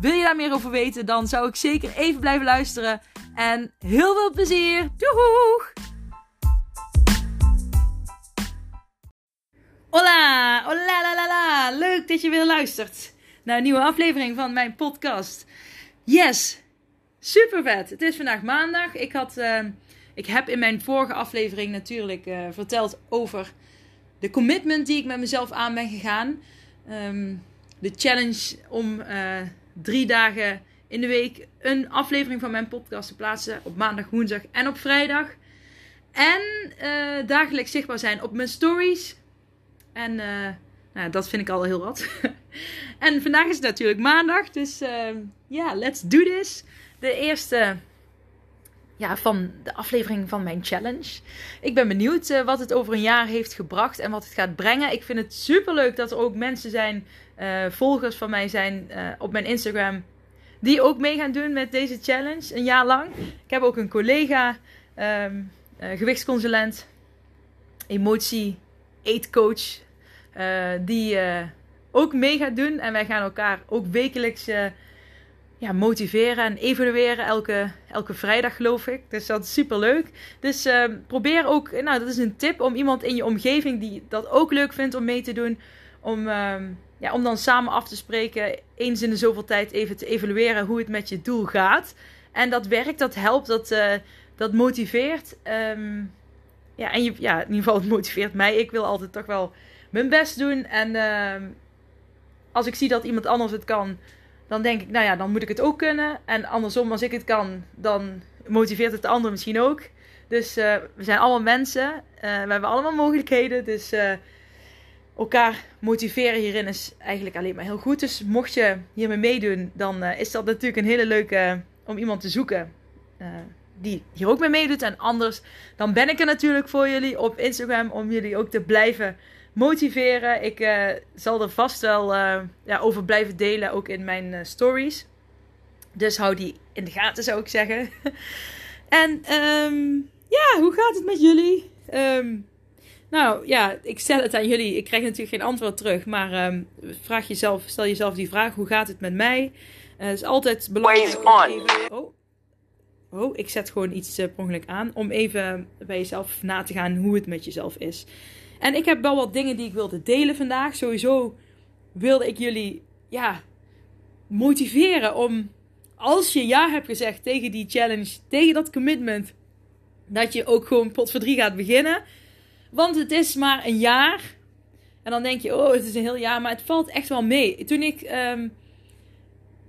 Wil je daar meer over weten, dan zou ik zeker even blijven luisteren. En heel veel plezier! Doeg! Hola! Hola la la la! Leuk dat je weer luistert naar een nieuwe aflevering van mijn podcast. Yes! Super vet! Het is vandaag maandag. Ik, had, uh, ik heb in mijn vorige aflevering natuurlijk uh, verteld over de commitment die ik met mezelf aan ben gegaan. Um, de challenge om uh, drie dagen in de week een aflevering van mijn podcast te plaatsen. Op maandag, woensdag en op vrijdag. En uh, dagelijks zichtbaar zijn op mijn stories. En uh, nou, dat vind ik al heel wat. en vandaag is het natuurlijk maandag. Dus ja, yeah, let's do this. De eerste ja, van de aflevering van mijn challenge. Ik ben benieuwd uh, wat het over een jaar heeft gebracht en wat het gaat brengen. Ik vind het super leuk dat er ook mensen zijn, uh, volgers van mij zijn uh, op mijn Instagram, die ook mee gaan doen met deze challenge een jaar lang. Ik heb ook een collega, um, gewichtsconsulent, emotie, eetcoach, die ook mee gaat doen. En wij gaan elkaar ook wekelijks ja, motiveren en evalueren elke, elke vrijdag, geloof ik. Dus dat is super leuk. Dus uh, probeer ook, nou, dat is een tip om iemand in je omgeving die dat ook leuk vindt om mee te doen. Om, uh, ja, om dan samen af te spreken, eens in de zoveel tijd even te evalueren hoe het met je doel gaat. En dat werkt, dat helpt, dat, uh, dat motiveert. Um, ja, en je, ja, in ieder geval, het motiveert mij. Ik wil altijd toch wel mijn best doen. En als ik zie dat iemand anders het kan dan denk ik, nou ja, dan moet ik het ook kunnen. En andersom, als ik het kan, dan motiveert het de ander misschien ook. Dus uh, we zijn allemaal mensen. Uh, we hebben allemaal mogelijkheden. Dus uh, elkaar motiveren hierin is eigenlijk alleen maar heel goed. Dus mocht je hiermee meedoen, dan is dat natuurlijk een hele leuke om iemand te zoeken die hier ook mee meedoet. En anders, dan ben ik er natuurlijk voor jullie op Instagram om jullie ook te blijven motiveren. Ik uh, zal er vast wel uh, ja, over blijven delen, ook in mijn uh, stories. Dus hou die in de gaten, zou ik zeggen. en um, ja, hoe gaat het met jullie? Um, nou ja, ik stel het aan jullie. Ik krijg natuurlijk geen antwoord terug. Maar um, vraag jezelf, stel jezelf die vraag: hoe gaat het met mij? Het is altijd belangrijk. Even, oh, oh, ik zet gewoon iets per ongeluk aan. Om even bij jezelf na te gaan hoe het met jezelf is. En ik heb wel wat dingen die ik wilde delen vandaag. Sowieso wilde ik jullie ja, motiveren om, als je ja hebt gezegd tegen die challenge, tegen dat commitment, dat je ook gewoon pot voor drie gaat beginnen. Want het is maar een jaar. En dan denk je, oh, het is een heel jaar. Maar het valt echt wel mee. Toen ik. Um,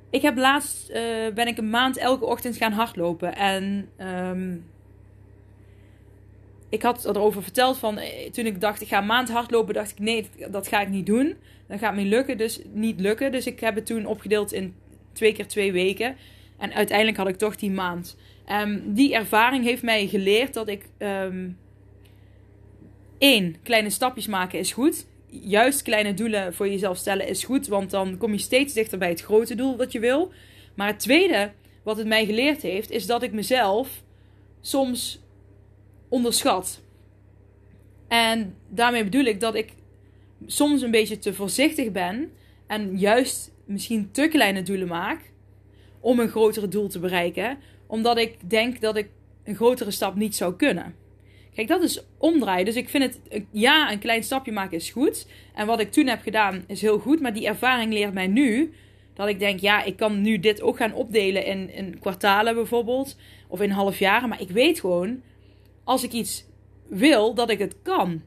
ik heb laatst. Uh, ben ik een maand elke ochtend gaan hardlopen. En. Um, ik had erover verteld van eh, toen ik dacht ik ga een maand hardlopen, dacht ik nee, dat ga ik niet doen. Dat gaat niet lukken, dus niet lukken. Dus ik heb het toen opgedeeld in twee keer twee weken. En uiteindelijk had ik toch die maand. Um, die ervaring heeft mij geleerd dat ik um, één kleine stapjes maken is goed. Juist kleine doelen voor jezelf stellen is goed, want dan kom je steeds dichter bij het grote doel wat je wil. Maar het tweede wat het mij geleerd heeft, is dat ik mezelf soms onderschat. En daarmee bedoel ik dat ik soms een beetje te voorzichtig ben en juist misschien te kleine doelen maak om een grotere doel te bereiken, omdat ik denk dat ik een grotere stap niet zou kunnen. Kijk, dat is omdraaien. Dus ik vind het, ja, een klein stapje maken is goed. En wat ik toen heb gedaan is heel goed. Maar die ervaring leert mij nu dat ik denk, ja, ik kan nu dit ook gaan opdelen in, in kwartalen bijvoorbeeld. Of in half jaren. Maar ik weet gewoon, als ik iets wil, dat ik het kan.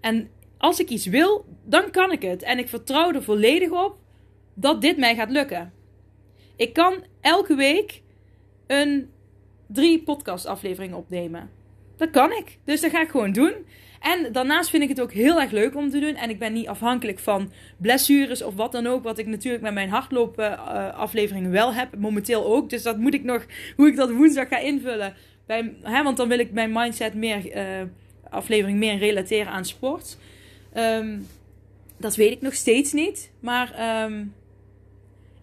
En als ik iets wil, dan kan ik het. En ik vertrouw er volledig op dat dit mij gaat lukken. Ik kan elke week een drie podcast afleveringen opnemen. Dat kan ik. Dus dat ga ik gewoon doen. En daarnaast vind ik het ook heel erg leuk om te doen. En ik ben niet afhankelijk van blessures of wat dan ook. Wat ik natuurlijk met mijn hardloopaflevering uh, wel heb. Momenteel ook. Dus dat moet ik nog, hoe ik dat woensdag ga invullen. Bij, hè, want dan wil ik mijn mindset meer, uh, aflevering meer relateren aan sport. Um, dat weet ik nog steeds niet. Maar um,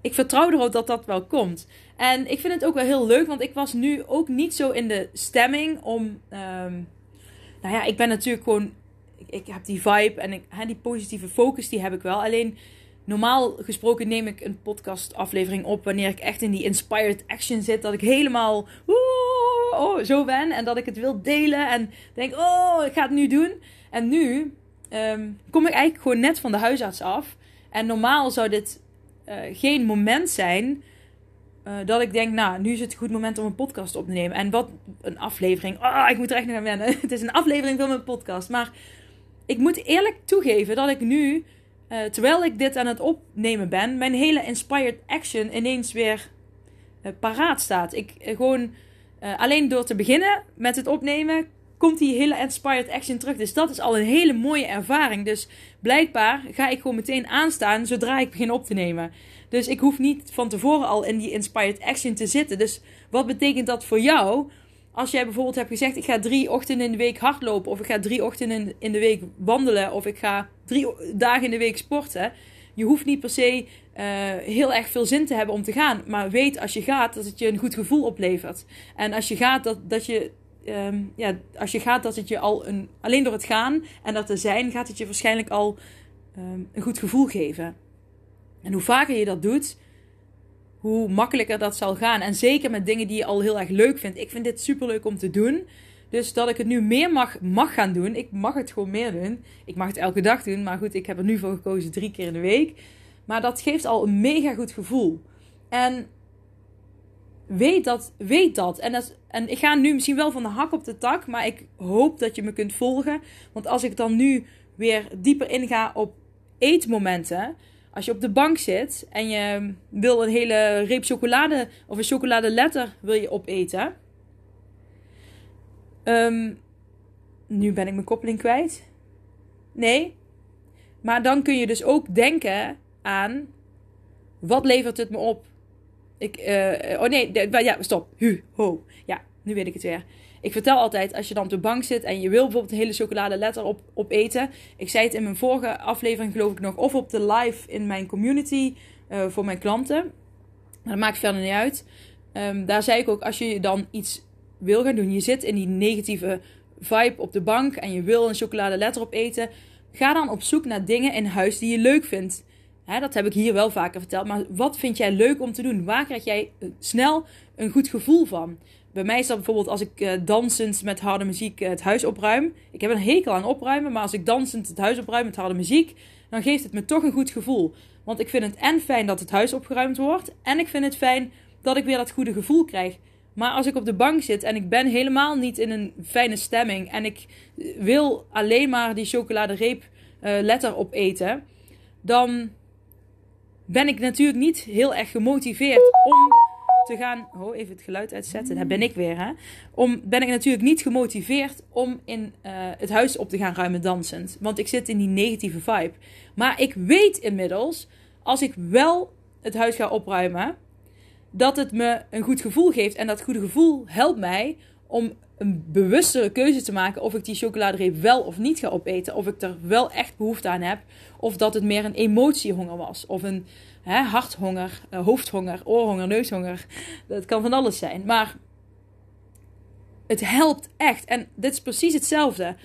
ik vertrouw erop dat dat wel komt. En ik vind het ook wel heel leuk, want ik was nu ook niet zo in de stemming om. Um, nou ja, ik ben natuurlijk gewoon. Ik, heb die vibe en ik, hè, die positieve focus, die heb ik wel. Alleen normaal gesproken neem ik een podcastaflevering op wanneer ik echt in die inspired action zit. Dat ik helemaal oh, zo ben en dat ik het wil delen en denk, oh, ik ga het nu doen. En nu um, kom ik eigenlijk gewoon net van de huisarts af. En normaal zou dit uh, geen moment zijn uh, dat ik denk, nou, nu is het een goed moment om een podcast op te nemen. En wat een aflevering. Oh, ik moet er echt nog aan wennen. het is een aflevering van mijn podcast. Maar ik moet eerlijk toegeven dat ik nu, uh, terwijl ik dit aan het opnemen ben, mijn hele inspired action ineens weer paraat staat. Ik gewoon alleen door te beginnen met het opnemen komt die hele inspired action terug. Dus dat is al een hele mooie ervaring. Dus blijkbaar ga ik gewoon meteen aanstaan zodra ik begin op te nemen. Dus ik hoef niet van tevoren al in die inspired action te zitten. Dus wat betekent dat voor jou? Als jij bijvoorbeeld hebt gezegd: ik ga drie ochtenden in de week hardlopen, of ik ga drie ochtenden in de week wandelen, of ik ga drie dagen in de week sporten. Je hoeft niet per se uh, heel erg veel zin te hebben om te gaan. Maar weet als je gaat dat het je een goed gevoel oplevert. En als je gaat dat, dat je um, ja, als je gaat, dat het je al een, alleen door het gaan en dat te zijn, gaat het je waarschijnlijk al um, een goed gevoel geven. En hoe vaker je dat doet, hoe makkelijker dat zal gaan. En zeker met dingen die je al heel erg leuk vindt. Ik vind dit super leuk om te doen. Dus dat ik het nu meer mag, mag gaan doen. Ik mag het gewoon meer doen. Ik mag het elke dag doen. Maar goed, ik heb er nu voor gekozen drie keer in de week. Maar dat geeft al een mega goed gevoel. En weet dat. Weet dat. En, en ik ga nu misschien wel van de hak op de tak, maar ik hoop dat je me kunt volgen. Want als ik dan nu weer dieper inga op eetmomenten. Als je op de bank zit en je wil een hele reep chocolade of een chocoladeletter wil je opeten. Um, nu ben ik mijn koppeling kwijt. Nee. Maar dan kun je dus ook denken aan wat levert het me op? Ik, uh, oh nee, ja, stop. Hu, ho. Ja, nu weet ik het weer. Ik vertel altijd, als je dan op de bank zit en je wil bijvoorbeeld een hele chocolade letter op, opeten. Ik zei het in mijn vorige aflevering, geloof ik nog, of op de live in mijn community uh, voor mijn klanten. Maar dat maakt verder niet uit. Um, daar zei ik ook, als je dan iets wil gaan doen, je zit in die negatieve vibe op de bank en je wil een chocolade letter opeten. Ga dan op zoek naar dingen in huis die je leuk vindt. Dat heb ik hier wel vaker verteld. Maar wat vind jij leuk om te doen? Waar krijg jij eh, snel een goed gevoel van? Bij mij is dat bijvoorbeeld als ik uh, dansend met harde muziek uh, het huis opruim. Ik heb een hekel aan opruimen, maar als ik dansend het huis opruim met harde muziek, dan geeft het me toch een goed gevoel. Want ik vind het en fijn dat het huis opgeruimd wordt, en ik vind het fijn dat ik weer dat goede gevoel krijg. Maar als ik op de bank zit en ik ben helemaal niet in een fijne stemming en ik wil alleen maar die chocoladereep uh, letter opeten, dan ben ik natuurlijk niet heel erg gemotiveerd om te gaan. Oh, even het geluid uitzetten. Daar ben ik weer, hè? Om, ben ik natuurlijk niet gemotiveerd om in uh, het huis op te gaan ruimen dansend. Want ik zit in die negatieve vibe. Maar ik weet inmiddels, als ik wel het huis ga opruimen, dat het me een goed gevoel geeft. En dat goede gevoel helpt mij om een bewustere keuze te maken of ik die chocoladereep wel of niet ga opeten. Of ik er wel echt behoefte aan heb. Of dat het meer een emotiehonger was. Of een hè, harthonger, uh, hoofdhonger, oorhonger, neushonger. Dat kan van alles zijn. Maar het helpt echt. En dit is precies hetzelfde.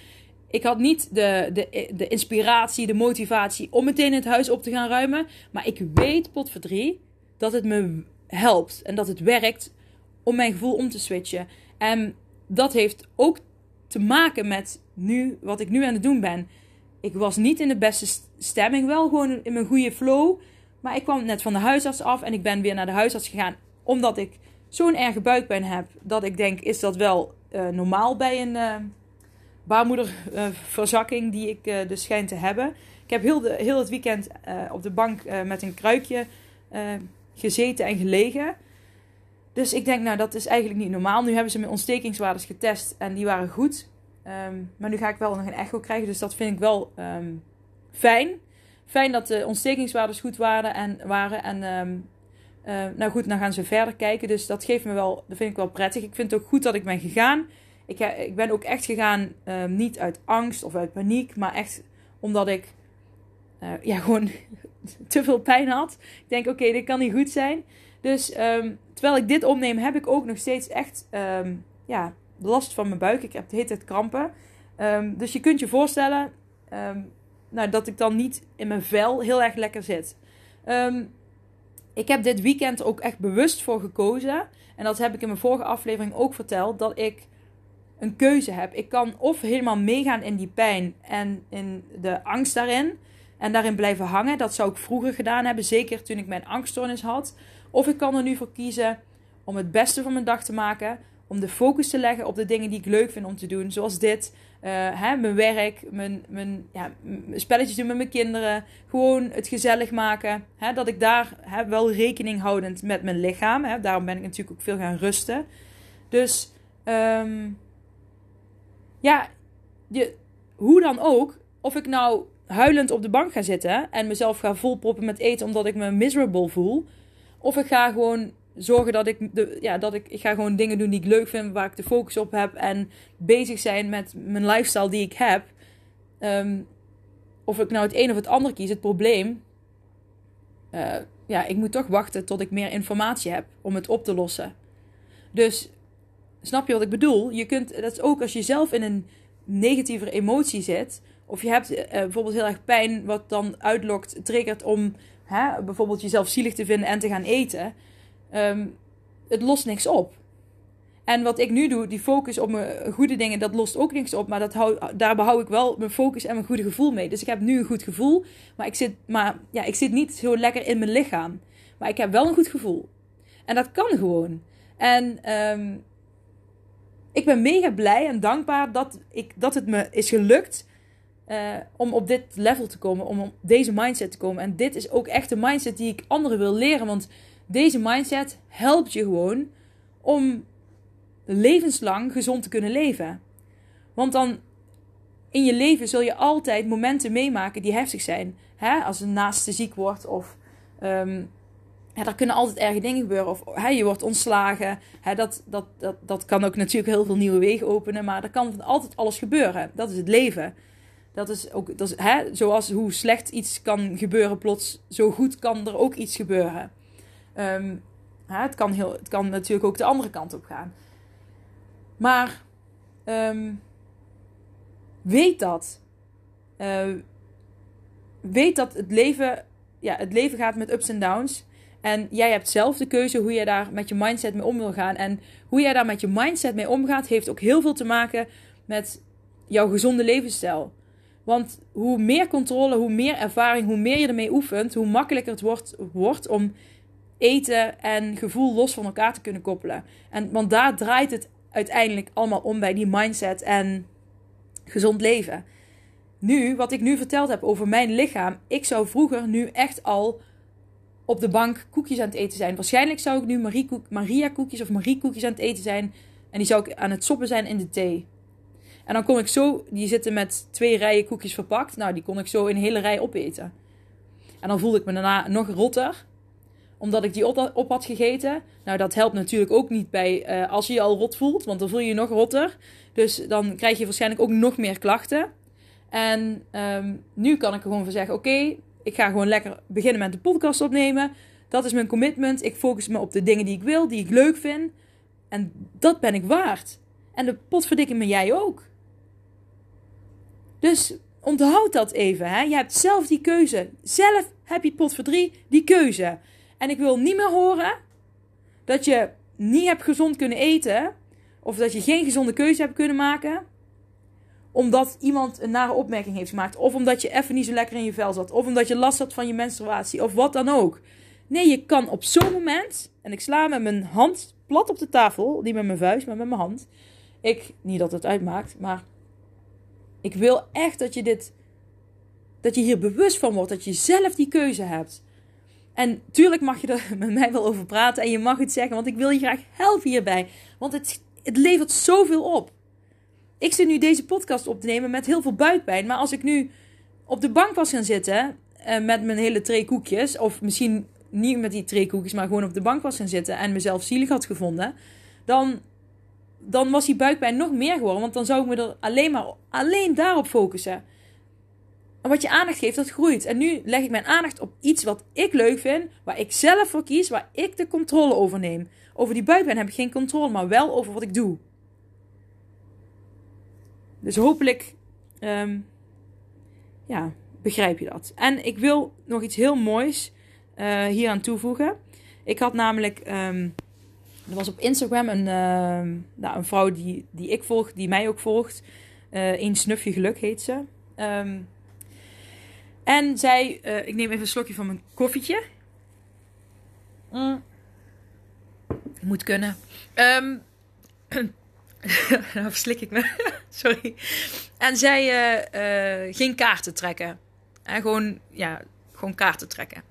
Ik had niet de, de, de inspiratie, de motivatie om meteen het huis op te gaan ruimen. Maar ik weet, potverdrie, dat het me helpt. En dat het werkt om mijn gevoel om te switchen. En dat heeft ook te maken met nu, wat ik nu aan het doen ben. Ik was niet in de beste stemming, wel gewoon in mijn goede flow. Maar ik kwam net van de huisarts af en ik ben weer naar de huisarts gegaan. Omdat ik zo'n erge buikpijn heb. Dat ik denk, is dat wel uh, normaal bij een uh, baarmoederverzakking die ik dus schijn te hebben. Ik heb heel, de, heel het weekend op de bank met een kruikje gezeten en gelegen. Dus ik denk, nou, dat is eigenlijk niet normaal. Nu hebben ze mijn ontstekingswaardes getest en die waren goed. Ehm, maar nu ga ik wel nog een echo krijgen, dus dat vind ik wel ehm, fijn. Fijn dat de ontstekingswaardes goed waren. En, waren en uh, nou goed, dan gaan ze verder kijken. Dus dat geeft me wel, dat vind ik wel prettig. Ik vind het ook goed dat ik ben gegaan. Ik, ik ben ook echt gegaan, niet uit angst of uit paniek, maar echt omdat ik uh, ja, gewoon te veel pijn had. Ik denk, oké, dit kan niet goed zijn. Dus um, terwijl ik dit opneem, heb ik ook nog steeds echt um, ja, last van mijn buik. Ik heb de hele tijd krampen. Um, dus je kunt je voorstellen nou, dat ik dan niet in mijn vel heel erg lekker zit. ik heb dit weekend ook echt bewust voor gekozen. En dat heb ik in mijn vorige aflevering ook verteld. Dat ik een keuze heb. Ik kan of helemaal meegaan in die pijn en in de angst daarin. En daarin blijven hangen. Dat zou ik vroeger gedaan hebben. Zeker toen ik mijn angststoornis had. Of ik kan er nu voor kiezen om het beste van mijn dag te maken. Om de focus te leggen op de dingen die ik leuk vind om te doen. Zoals dit. Uh, hè, mijn werk. Mijn, mijn ja, spelletjes doen met mijn kinderen. Gewoon het gezellig maken. Hè, dat ik daar hè, wel rekening houdend met mijn lichaam. Hè, daarom ben ik natuurlijk ook veel gaan rusten. Dus um, ja, je, hoe dan ook. Of ik nou huilend op de bank ga zitten en mezelf ga volproppen met eten omdat ik me miserable voel. Of ik ga gewoon zorgen dat ik, de, ja, dat ik, ik ga gewoon dingen doen die ik leuk vind, waar ik de focus op heb en bezig zijn met mijn lifestyle die ik heb. Ehm, of ik nou het een of het ander kies, het probleem. Uh, ja, ik moet toch wachten tot ik meer informatie heb om het op te lossen. Dus snap je wat ik bedoel? Je kunt, dat is ook als je zelf in een negatieve emotie zit. Of je hebt uh, bijvoorbeeld heel erg pijn, wat dan uitlokt, triggert om hè, bijvoorbeeld jezelf zielig te vinden en te gaan eten. Um, het lost niks op. En wat ik nu doe, die focus op mijn goede dingen, dat lost ook niks op. Maar dat daar behoud ik wel mijn focus en mijn goede gevoel mee. Dus ik heb nu een goed gevoel. Maar ik zit, maar, ja, ik zit niet zo lekker in mijn lichaam. Maar ik heb wel een goed gevoel. En dat kan gewoon. En um, ik ben mega blij en dankbaar dat, ik, dat het me is gelukt uh, om op dit level te komen, om deze mindset te komen. En dit is ook echt de mindset die ik anderen wil leren, want deze mindset helpt je gewoon om levenslang gezond te kunnen leven. Want dan in je leven zul je altijd momenten meemaken die heftig zijn. Hè? Als een naaste ziek wordt of um, ja, er kunnen altijd erge dingen gebeuren. Of hè, je wordt ontslagen. Hè, dat, dat, dat, dat kan ook natuurlijk heel veel nieuwe wegen openen. Maar er kan altijd alles gebeuren. Dat is het leven. Dat is ook, dat is, hè, zoals hoe slecht iets kan gebeuren plots, zo goed kan er ook iets gebeuren. Um, hè, het, kan heel, het kan natuurlijk ook de andere kant op gaan. Maar um, weet dat. Uh, weet dat het leven, ja, het leven gaat met ups en downs. En jij hebt zelf de keuze hoe je daar met je mindset mee om wil gaan. En hoe jij daar met je mindset mee omgaat, heeft ook heel veel te maken met jouw gezonde levensstijl. Want hoe meer controle, hoe meer ervaring, hoe meer je ermee oefent, hoe makkelijker het wordt, wordt om eten en gevoel los van elkaar te kunnen koppelen. En, want daar draait het uiteindelijk allemaal om bij die mindset en gezond leven. Nu, wat ik nu verteld heb over mijn lichaam, ik zou vroeger nu echt al op de bank koekjes aan het eten zijn. Waarschijnlijk zou ik nu Maria koekjes of Marie koekjes aan het eten zijn. En die zou ik aan het soppen zijn in de thee. En dan kon ik zo, die zitten met twee rijen koekjes verpakt. Nou, die kon ik zo een hele rij opeten. En dan voelde ik me daarna nog rotter. Omdat ik die op, had gegeten. Nou, dat helpt natuurlijk ook niet bij uh, als je je al rot voelt. Want dan voel je je nog rotter. Dus dan krijg je waarschijnlijk ook nog meer klachten. En um, nu kan ik er gewoon van zeggen: oké, ik ga gewoon lekker beginnen met de podcast opnemen. Dat is mijn commitment. Ik focus me op de dingen die ik wil, die ik leuk vind. En dat ben ik waard. En de potverdikken me jij ook. Dus onthoud dat even. Hè? Je hebt zelf die keuze. Zelf heb je potverdrie die keuze. En ik wil niet meer horen dat je niet hebt gezond kunnen eten. Of dat je geen gezonde keuze hebt kunnen maken omdat iemand een nare opmerking heeft gemaakt. Of omdat je even niet zo lekker in je vel zat. Of omdat je last had van je menstruatie. Of wat dan ook. Nee, je kan op zo'n moment. En ik sla met mijn hand plat op de tafel. Niet met mijn vuist, maar met mijn hand. Ik, niet dat het uitmaakt, maar. Ik wil echt dat je dit. Dat je hier bewust van wordt. Dat je zelf die keuze hebt. En tuurlijk mag je er met mij wel over praten. En je mag het zeggen. Want ik wil je graag helpen hierbij. Want het, het levert zoveel op. ik zit nu deze podcast op te nemen met heel veel buikpijn. Maar als ik nu op de bank was gaan zitten uh, met mijn hele twee koekjes, of misschien niet met die twee koekjes, maar gewoon op de bank was gaan zitten en mezelf zielig had gevonden, dan, dan was die buikpijn nog meer geworden. Want dan zou ik me er alleen maar alleen daarop focussen. En wat je aandacht geeft, dat groeit. En nu leg ik mijn aandacht op iets wat ik leuk vind, waar ik zelf voor kies, waar ik de controle over neem. Over die buikpijn heb ik geen controle, maar wel over wat ik doe. Dus hopelijk um, ja, begrijp je dat. En ik wil nog iets heel moois uh, hier aan toevoegen. Ik had namelijk, um, er was op Instagram een, uh, nou, een vrouw die, die ik volg, die mij ook volgt. Uh, een snufje geluk heet ze. Um, en zij, uh, ik neem even een slokje van mijn koffietje. Mm. Moet kunnen. Um, nou verslik ik me. Sorry. En zij uh, ging kaarten trekken. En gewoon, ja, gewoon kaarten trekken.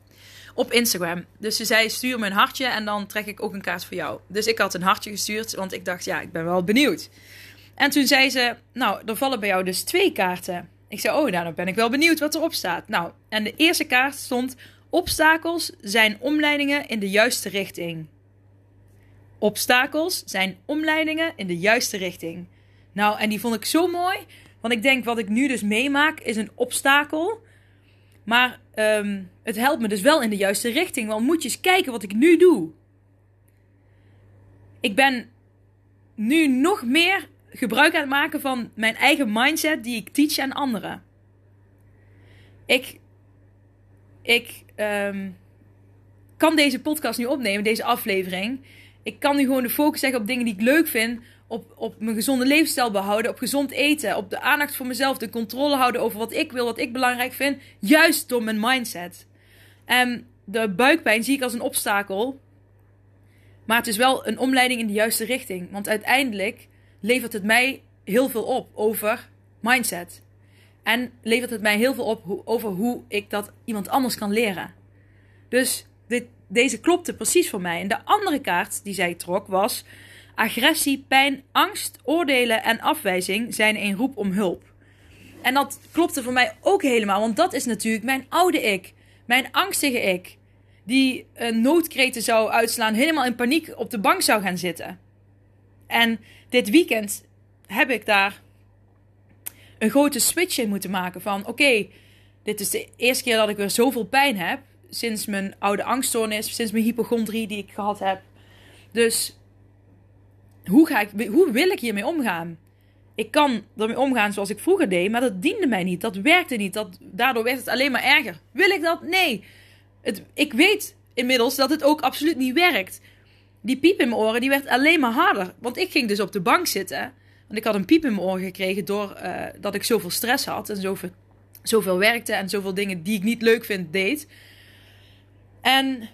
Op Instagram. Dus ze zei: stuur me een hartje en dan trek ik ook een kaart voor jou. Dus ik had een hartje gestuurd, want ik dacht: ja, ik ben wel benieuwd. En toen zei ze: Nou, er vallen bij jou dus twee kaarten. Ik zei: Oh, nou, ben ik wel benieuwd wat erop staat. Nou, en de eerste kaart stond: Obstakels zijn omleidingen in de juiste richting. Obstakels zijn omleidingen in de juiste richting. Nou, en die vond ik zo mooi. Want ik denk, wat ik nu dus meemaak, is een obstakel. Maar um, het helpt me dus wel in de juiste richting. Want moet je eens kijken wat ik nu doe. Ik ben nu nog meer gebruik aan het maken van mijn eigen mindset die ik teach aan anderen. Ik, ik um, kan deze podcast nu opnemen, deze aflevering ik kan nu gewoon de focus leggen op dingen die ik leuk vind. Op, op mijn gezonde levensstijl behouden. Op gezond eten. Op de aandacht voor mezelf. De controle houden over wat ik wil. Wat ik belangrijk vind. Juist door mijn mindset. En de buikpijn zie ik als een obstakel. Maar het is wel een omleiding in de juiste richting. Want uiteindelijk levert het mij heel veel op over mindset. En levert het mij heel veel op over hoe ik dat iemand anders kan leren. Dus dit, deze klopte precies voor mij. En de andere kaart die zij trok was: agressie, pijn, angst, oordelen en afwijzing zijn een roep om hulp. En dat klopte voor mij ook helemaal, want dat is natuurlijk mijn oude ik, mijn angstige ik, die een noodkreten zou uitslaan, helemaal in paniek op de bank zou gaan zitten. En dit weekend heb ik daar een grote switch in moeten maken van oké, dit is de eerste keer dat ik weer zoveel pijn heb sinds mijn oude angststoornis, sinds mijn hypochondrie die ik gehad heb. Dus hoe, ga ik, hoe wil ik hiermee omgaan? Ik kan ermee omgaan zoals ik vroeger deed, maar dat diende mij niet. Dat werkte niet. Dat, daardoor werd het alleen maar erger. Wil ik dat? Nee. Het, ik weet inmiddels dat het ook absoluut niet werkt. Die piep in mijn oren die werd alleen maar harder. Want ik ging dus op de bank zitten. Want ik had een piep in mijn oren gekregen doordat uh, dat ik zoveel stress had. En zoveel, zoveel werkte en zoveel dingen die ik niet leuk vind deed. En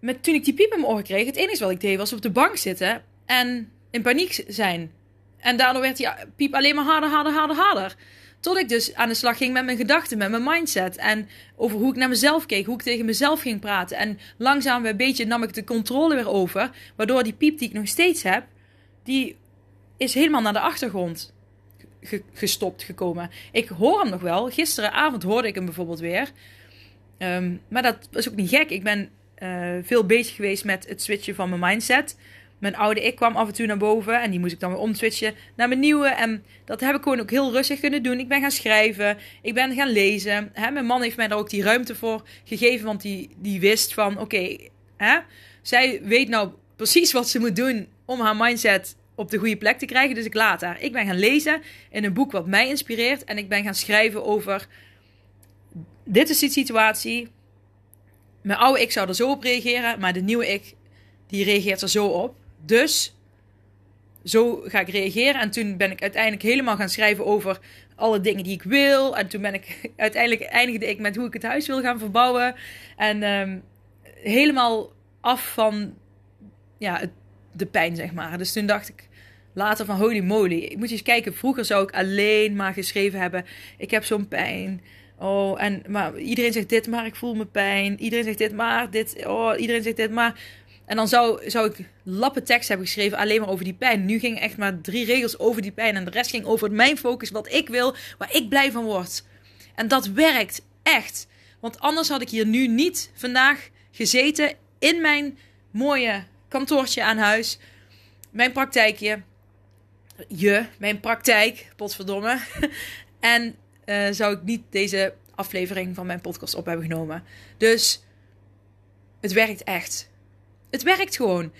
met, toen ik die piep in mijn oren kreeg, het enige wat ik deed was op de bank zitten en in paniek zijn. En daardoor werd die piep alleen maar harder, harder, harder, harder. Tot ik dus aan de slag ging met mijn gedachten, met mijn mindset. En over hoe ik naar mezelf keek, hoe ik tegen mezelf ging praten. En langzaam een beetje nam ik de controle weer over. Waardoor die piep die ik nog steeds heb, die is helemaal naar de achtergrond gestopt gekomen. Ik hoor hem nog wel. Gisteravond hoorde ik hem bijvoorbeeld weer. Um, maar dat was ook niet gek. Ik ben uh, veel bezig geweest met het switchen van mijn mindset. Mijn oude ik kwam af en toe naar boven en die moest ik dan weer omswitchen naar mijn nieuwe. En dat heb ik gewoon ook heel rustig kunnen doen. Ik ben gaan schrijven, ik ben gaan lezen. Hè? Mijn man heeft mij daar ook die ruimte voor gegeven, want die, die wist van oké, zij weet nou precies wat ze moet doen om haar mindset op de goede plek te krijgen. Dus ik laat haar. Ik ben gaan lezen in een boek wat mij inspireert en ik ben gaan schrijven over dit is de situatie. Mijn oude ik zou er zo op reageren, maar de nieuwe ik, die reageert er zo op. Dus zo ga ik reageren. En toen ben ik uiteindelijk helemaal gaan schrijven over alle dingen die ik wil. En toen ben ik uiteindelijk eindigde ik met hoe ik het huis wil gaan verbouwen. En um, helemaal af van ja, het, de pijn, zeg maar. Dus toen dacht ik later van holy moly. Ik moet eens kijken, vroeger zou ik alleen maar geschreven hebben: ik heb zo'n pijn. Oh, en maar iedereen zegt dit, maar ik voel me pijn. Iedereen zegt dit, maar dit. Oh, iedereen zegt dit, maar. En dan zou, zou ik lappen tekst hebben geschreven alleen maar over die pijn. Nu ging echt maar drie regels over die pijn. En de rest ging over mijn focus, wat ik wil, waar ik blij van word. En dat werkt echt. Want anders had ik hier nu niet vandaag gezeten in mijn mooie kantoortje aan huis. Mijn praktijkje. Je, mijn praktijk, potverdomme. en uh, zou ik niet deze aflevering van mijn podcast op hebben genomen. Dus het werkt echt. Het werkt gewoon.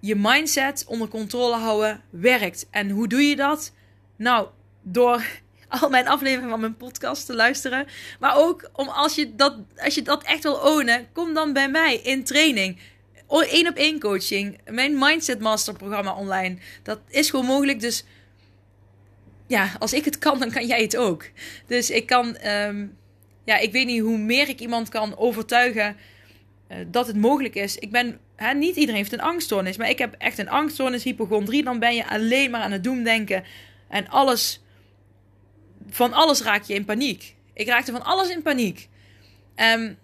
Je mindset onder controle houden werkt. En hoe doe je dat? Nou, door al mijn afleveringen van mijn podcast te luisteren. Maar ook om als je dat, als je dat echt wil ownen, kom dan bij mij in training. Eén op één coaching. Mijn Mindset Master programma online. Dat is gewoon mogelijk. Dus ja, als ik het kan, dan kan jij het ook. Dus ik kan, ehm, ja, ik weet niet hoe meer ik iemand kan overtuigen dat het mogelijk is. Ik ben, hè, niet iedereen heeft een angststoornis, maar ik heb echt een angststoornis, hypochondrie. Dan ben je alleen maar aan het doemdenken en alles, van alles raak je in paniek. Ik raakte van alles in paniek. Um,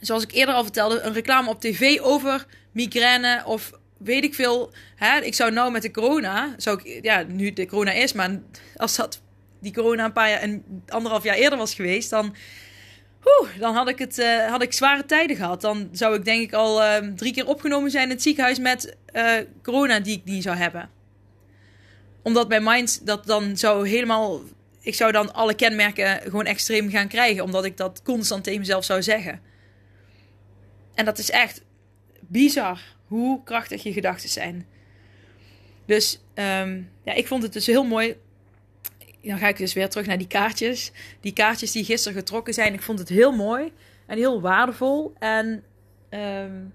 zoals ik eerder al vertelde, een reclame op tv over migraine of weet ik veel. Hè, ik zou nou met de corona, zou ik, ja, nu de corona is, maar als dat die corona een paar jaar, een anderhalf jaar eerder was geweest, dan, dan had ik het, uh, had ik zware tijden gehad. Dan zou ik denk ik al uh, drie keer opgenomen zijn in het ziekenhuis met uh, corona die ik niet zou hebben. Omdat mijn mind dat dan zou helemaal, ik zou dan alle kenmerken gewoon extreem gaan krijgen, omdat ik dat constant tegen mezelf zou zeggen. En dat is echt bizar hoe krachtig je gedachten zijn. Dus um, ja, ik vond het dus heel mooi. Dan ga ik dus weer terug naar die kaartjes. Die kaartjes die gisteren getrokken zijn. Ik vond het heel mooi en heel waardevol. En um,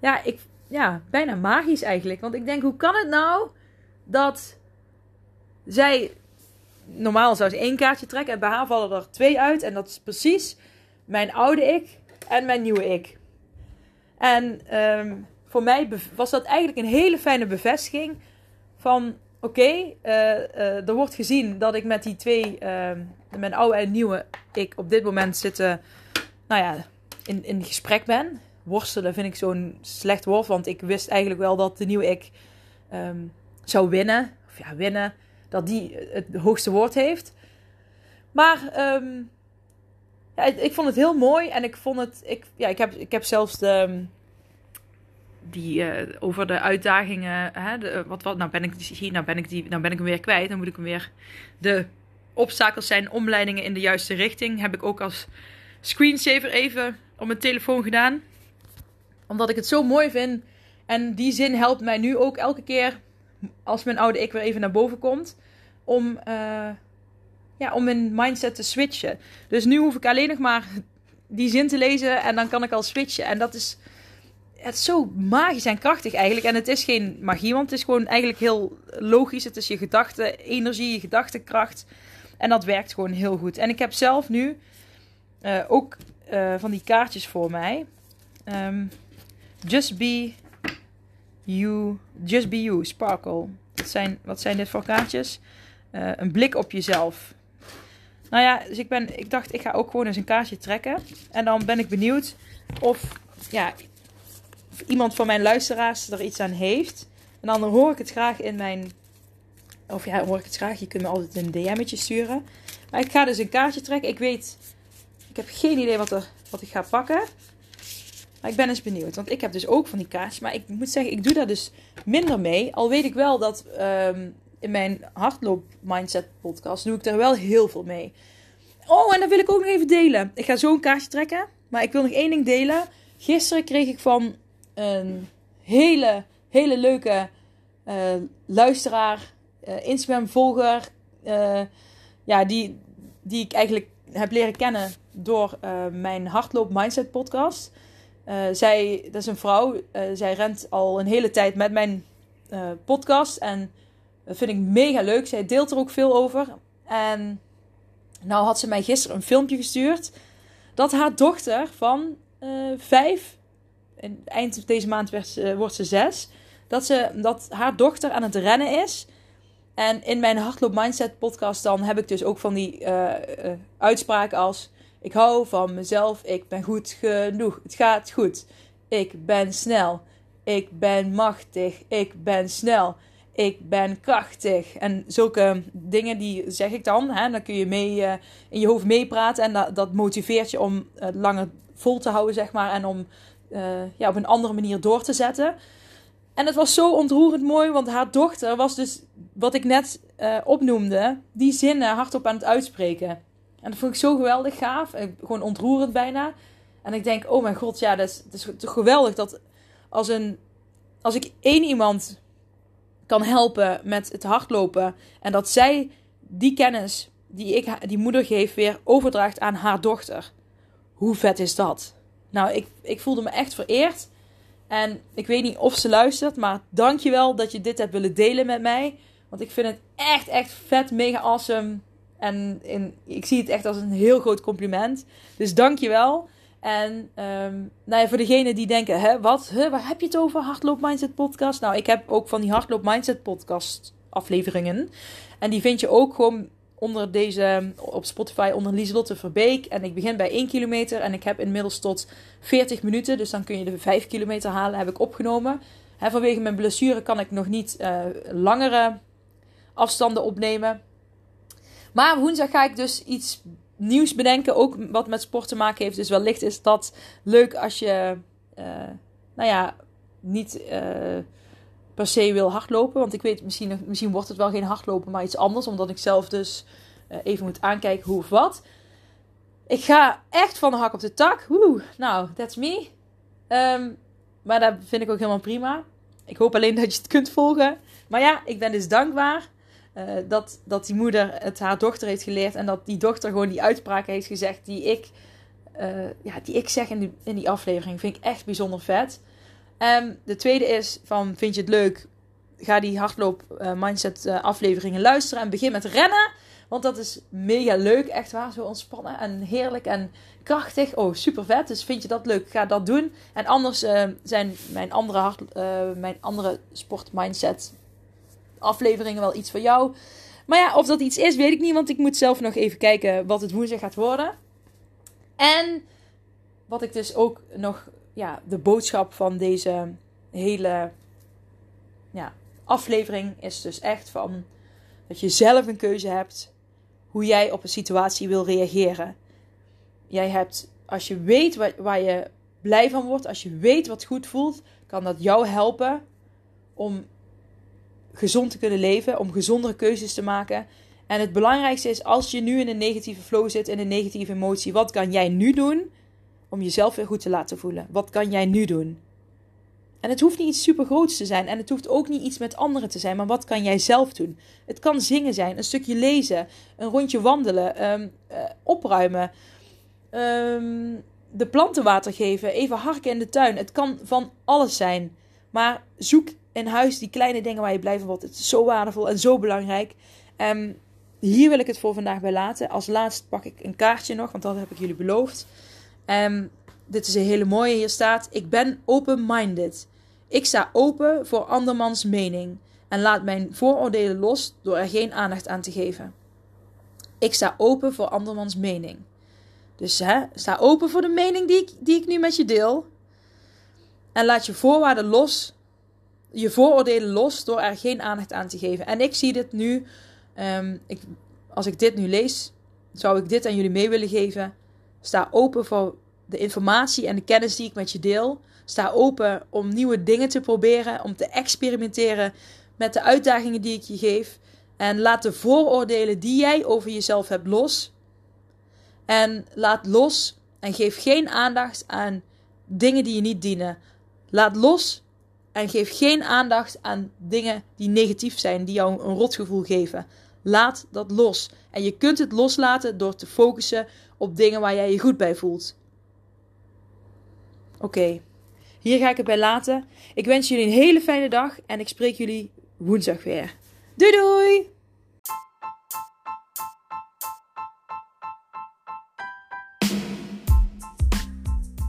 ja, ik, ja, bijna magisch eigenlijk. Want ik denk, hoe kan het nou dat zij. Normaal zou ze één kaartje trekken en bij haar vallen er twee uit. En dat is precies mijn oude ik en mijn nieuwe ik. En um, voor mij was dat eigenlijk een hele fijne bevestiging van oké, okay, uh, uh, er wordt gezien dat ik met die twee, uh, mijn oude en nieuwe ik op dit moment zitten, nou ja, in, in gesprek ben. Worstelen vind ik zo'n slecht woord, want ik wist eigenlijk wel dat de nieuwe ik um, zou winnen. Of ja, winnen. Dat die het hoogste woord heeft. Maar um, ja, ik vond het heel mooi en ik vond het. Ik, ja, ik, heb, ik heb zelfs de. Die uh, over de uitdagingen. Hè, de, wat, wat, nou ben ik hier, nou ben ik, die, nou ben ik hem weer kwijt. Dan moet ik hem weer. De obstakels zijn omleidingen in de juiste richting. Heb ik ook als screensaver even op mijn telefoon gedaan. Omdat ik het zo mooi vind. En die zin helpt mij nu ook elke keer. Als mijn oude ik weer even naar boven komt. Om. Uh, ja, om mijn mindset te switchen. Dus nu hoef ik alleen nog maar die zin te lezen en dan kan ik al switchen. En dat is, het is zo magisch en krachtig eigenlijk. En het is geen magie, want het is gewoon eigenlijk heel logisch. Het is je gedachte, energie, je gedachtekracht. En dat werkt gewoon heel goed. En ik heb zelf nu uh, ook uh, van die kaartjes voor mij. Um, just be you, just be you, sparkle. Wat zijn, wat zijn dit voor kaartjes? Uh, een blik op jezelf. Nou ja, dus ik, ben, ik dacht, ik ga ook gewoon eens een kaartje trekken. En dan ben ik benieuwd of, ja, of iemand van mijn luisteraars er iets aan heeft. En dan hoor ik het graag in mijn. Of ja, hoor ik het graag. Je kunt me altijd een DM'tje sturen. Maar ik ga dus een kaartje trekken. Ik weet. Ik heb geen idee wat, er, wat ik ga pakken. Maar ik ben eens benieuwd. Want ik heb dus ook van die kaartjes. Maar ik moet zeggen, ik doe daar dus minder mee. Al weet ik wel dat um, in mijn hardloop mindset podcast doe ik daar wel heel veel mee. Oh, en dat wil ik ook nog even delen. Ik ga zo een kaartje trekken. Maar ik wil nog één ding delen. Gisteren kreeg ik van een hele, hele leuke uh, luisteraar, uh, Instagram-volger. Uh, ja, die, die ik eigenlijk heb leren kennen door mijn hardloop mindset podcast. zij, dat is een vrouw. zij rent al een hele tijd met mijn podcast. En dat vind ik mega leuk. Zij deelt er ook veel over. En nou had ze mij gisteren een filmpje gestuurd. Dat haar dochter van uh, eind deze maand werd, uh, wordt ze zes. Dat, ze, dat haar dochter aan het rennen is. En in mijn Hardloop Mindset podcast dan heb ik dus ook van die uh, uitspraken als... Ik hou van mezelf, ik ben goed genoeg, het gaat goed. Ik ben snel. Ik ben machtig. Ik ben snel. Ik ben krachtig. En zulke dingen die zeg ik dan. Hè? Dan kun je mee, in je hoofd meepraten. En dat, dat motiveert je om het langer vol te houden, zeg maar. En om uh, ja, op een andere manier door te zetten. En het was zo ontroerend mooi, want haar dochter was dus, wat ik net uh, opnoemde, die zinnen hardop aan het uitspreken. En dat vond ik zo geweldig gaaf. Gewoon ontroerend bijna. En ik denk, oh mijn god, ja, dat is, is geweldig dat als, een, als ik één iemand kan helpen met het hardlopen en dat zij die kennis die ik die moeder geef weer overdraagt aan haar dochter. Hoe vet is dat? Nou, ik, ik voelde me echt vereerd. En ik weet niet of ze luistert, maar dankjewel dat je dit hebt willen delen met mij. Want ik vind het echt, echt vet, mega awesome. En in, ik zie het echt als een heel groot compliment. Dus dankjewel. En um, nou ja, voor degenen die denken, hè, wat, hè, waar heb je het over? Hardloop Mindset podcast? Nou, ik heb ook van die Hardloop Mindset podcast afleveringen. En die vind je ook gewoon onder deze, op Spotify onder Lieselotte Verbeek. En ik begin bij 1 kilometer en ik heb inmiddels tot 40 minuten. Dus dan kun je de 5 kilometer halen, heb ik opgenomen. Vanwege mijn blessure kan ik nog niet uh, langere afstanden opnemen. Maar woensdag ga ik dus iets nieuws bedenken. Ook wat met sport te maken heeft. Dus wellicht is dat leuk als je, uh, nou ja, niet uh, per se wil hardlopen. Want ik weet, misschien, misschien wordt het wel geen hardlopen, maar iets anders. Omdat ik zelf dus uh, even moet aankijken hoe of wat. Ik ga echt van de hak op de tak. Woe, nou, that's me. Um, maar dat vind ik ook helemaal prima. Ik hoop alleen dat je het kunt volgen. Maar ja, ik ben dus dankbaar uh, dat, dat die moeder het haar dochter heeft geleerd. En dat die dochter gewoon die uitspraak heeft gezegd die ik, uh, ja, die ik zeg in die, in die aflevering. Vind ik echt bijzonder vet. Um, de tweede is van, vind je het leuk? Ga die hardloop uh, mindset afleveringen luisteren en begin met rennen. Want dat is mega leuk, echt waar. Zo ontspannen en heerlijk en krachtig. Oh, super vet. Dus vind je dat leuk? Ga dat doen. En anders uh, zijn mijn andere, hard, uh, mijn andere sport mindset afleveringen wel iets voor jou. Maar ja, of dat iets is, weet ik niet. Want ik moet zelf nog even kijken wat het woensdag gaat worden. En wat ik dus ook nog, ja, de boodschap van deze hele ja, aflevering is dus echt van dat je zelf een keuze hebt hoe jij op een situatie wil reageren. Jij hebt, als je weet waar, waar je blij van wordt, als je weet wat goed voelt, kan dat jou helpen om gezond te kunnen leven, om gezondere keuzes te maken. En het belangrijkste is, als je nu in een negatieve flow zit, in een negatieve emotie, wat kan jij nu doen om jezelf weer goed te laten voelen? Wat kan jij nu doen? En het hoeft niet iets super groots te zijn. En het hoeft ook niet iets met anderen te zijn. Maar wat kan jij zelf doen? Het kan zingen zijn, een stukje lezen, een rondje wandelen, um, uh, opruimen, um, de planten water geven, even harken in de tuin. Het kan van alles zijn. Maar zoek in huis die kleine dingen waar je blij van wordt. Het is zo waardevol en zo belangrijk. Um, hier wil ik het voor vandaag bij laten. Als laatst pak ik een kaartje nog, want dat heb ik jullie beloofd. Um, dit is een hele mooie. Hier staat: Ik ben open-minded. Ik sta open voor andermans mening en laat mijn vooroordelen los door er geen aandacht aan te geven. Ik sta open voor andermans mening. Dus hè, sta open voor de mening die ik, die ik nu met je deel. En laat je voorwaarden los je vooroordelen los door er geen aandacht aan te geven. En ik zie dit nu, um, ik, als ik dit nu lees, zou ik dit aan jullie mee willen geven. Sta open voor de informatie en de kennis die ik met je deel. Sta open om nieuwe dingen te proberen, om te experimenteren met de uitdagingen die ik je geef. En laat de vooroordelen die jij over jezelf hebt los. En laat los en geef geen aandacht aan dingen die je niet dienen. Laat los en geef geen aandacht aan dingen die negatief zijn, die jou een rotgevoel geven. Laat dat los. En je kunt het loslaten door te focussen op dingen waar jij je goed bij voelt. Oké, hier ga ik het bij laten. Ik wens jullie een hele fijne dag en ik spreek jullie woensdag weer. Doei doei!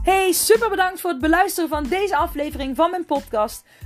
Hey, super bedankt voor het beluisteren van deze aflevering van mijn podcast.